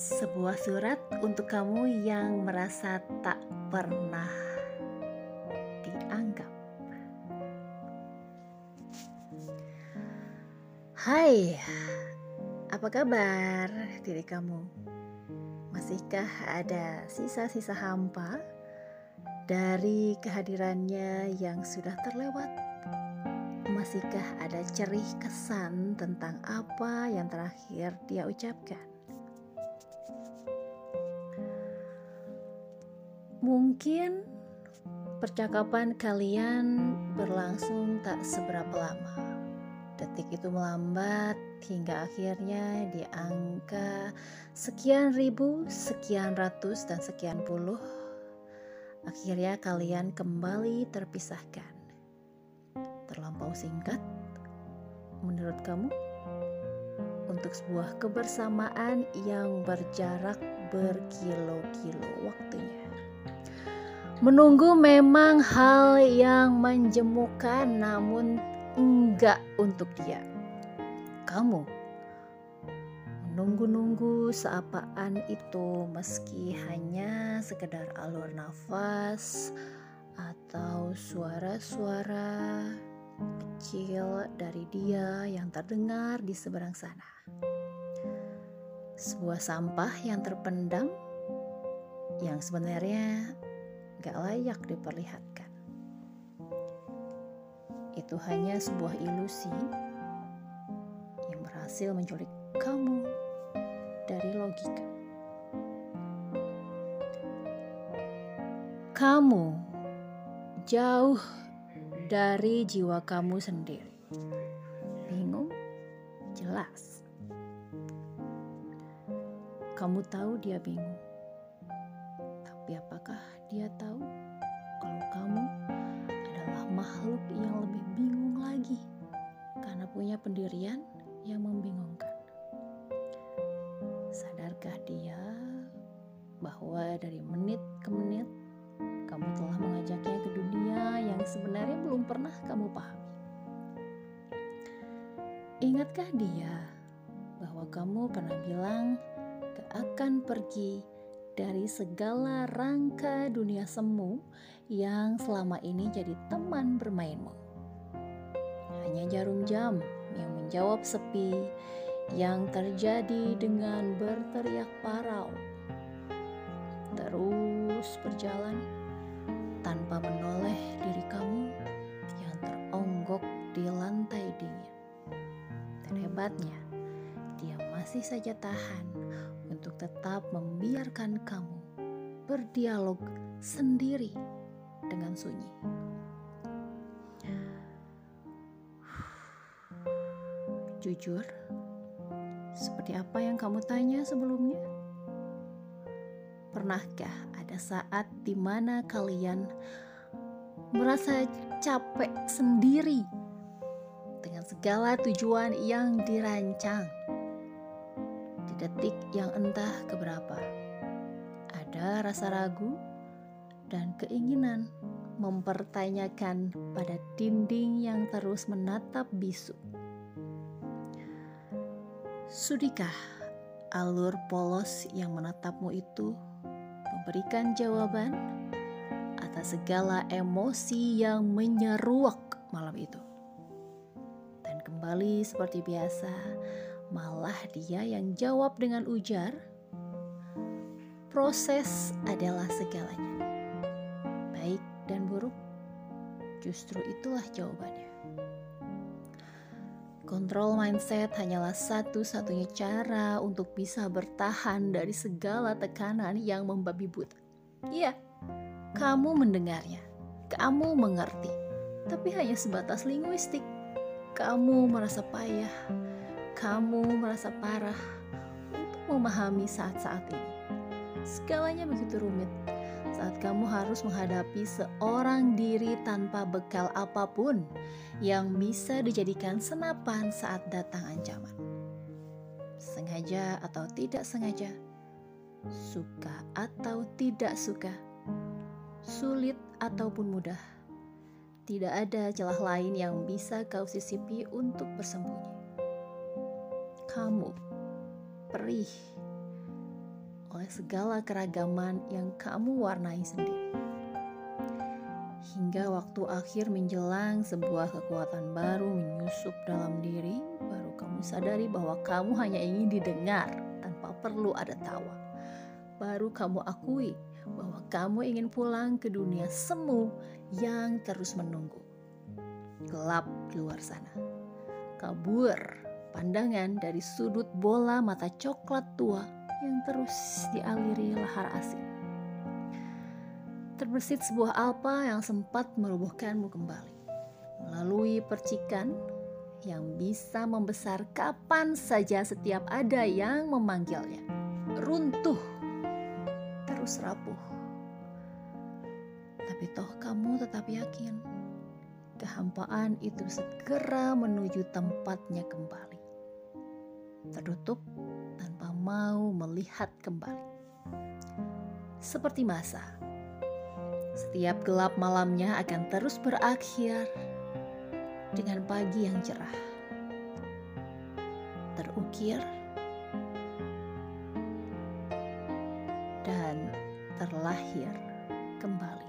Sebuah surat untuk kamu yang merasa tak pernah dianggap. Hai, apa kabar diri kamu? Masihkah ada sisa-sisa hampa dari kehadirannya yang sudah terlewat? Masihkah ada cerih kesan tentang apa yang terakhir dia ucapkan? Mungkin percakapan kalian berlangsung tak seberapa lama. Detik itu melambat hingga akhirnya di angka sekian ribu, sekian ratus, dan sekian puluh. Akhirnya kalian kembali terpisahkan. Terlampau singkat menurut kamu? Untuk sebuah kebersamaan yang berjarak berkilo-kilo waktunya. Menunggu memang hal yang menjemukan namun enggak untuk dia. Kamu menunggu-nunggu seapaan itu meski hanya sekedar alur nafas atau suara-suara kecil dari dia yang terdengar di seberang sana. Sebuah sampah yang terpendam yang sebenarnya gak layak diperlihatkan. Itu hanya sebuah ilusi yang berhasil menculik kamu dari logika. Kamu jauh dari jiwa kamu sendiri. Bingung? Jelas. Kamu tahu dia bingung. Tapi apakah dia tahu kalau kamu adalah makhluk yang lebih bingung lagi karena punya pendirian yang membingungkan. Sadarkah dia bahwa dari menit ke menit kamu telah mengajaknya ke dunia yang sebenarnya belum pernah kamu pahami? Ingatkah dia bahwa kamu pernah bilang gak akan pergi dari segala rangka dunia semu yang selama ini jadi teman bermainmu. Hanya jarum jam yang menjawab sepi yang terjadi dengan berteriak parau. Terus berjalan tanpa menoleh diri kamu yang teronggok di lantai dingin. Dan hebatnya, dia masih saja tahan untuk tetap membiarkan kamu berdialog sendiri dengan sunyi. Jujur, seperti apa yang kamu tanya sebelumnya? Pernahkah ada saat di mana kalian merasa capek sendiri dengan segala tujuan yang dirancang? Detik yang entah keberapa. Ada rasa ragu dan keinginan mempertanyakan pada dinding yang terus menatap bisu. Sudikah alur polos yang menatapmu itu memberikan jawaban atas segala emosi yang menyeruak malam itu? Dan kembali seperti biasa, Malah dia yang jawab dengan ujar, proses adalah segalanya. Baik dan buruk, justru itulah jawabannya. Kontrol mindset hanyalah satu-satunya cara untuk bisa bertahan dari segala tekanan yang membabi buta. Iya, kamu mendengarnya, kamu mengerti, tapi hanya sebatas linguistik. Kamu merasa payah, kamu merasa parah untuk memahami saat-saat ini. Segalanya begitu rumit saat kamu harus menghadapi seorang diri tanpa bekal apa pun yang bisa dijadikan senapan saat datang ancaman. Sengaja atau tidak sengaja, suka atau tidak suka, sulit ataupun mudah, tidak ada celah lain yang bisa kau sisipi untuk bersembunyi kamu perih oleh segala keragaman yang kamu warnai sendiri. Hingga waktu akhir menjelang sebuah kekuatan baru menyusup dalam diri, baru kamu sadari bahwa kamu hanya ingin didengar tanpa perlu ada tawa. Baru kamu akui bahwa kamu ingin pulang ke dunia semu yang terus menunggu. Gelap di luar sana. Kabur pandangan dari sudut bola mata coklat tua yang terus dialiri lahar asin. Terbesit sebuah alpa yang sempat merubuhkanmu kembali. Melalui percikan yang bisa membesar kapan saja setiap ada yang memanggilnya. Runtuh, terus rapuh. Tapi toh kamu tetap yakin kehampaan itu segera menuju tempatnya kembali. Tertutup tanpa mau melihat kembali. Seperti masa, setiap gelap malamnya akan terus berakhir dengan pagi yang cerah. Terukir dan terlahir kembali.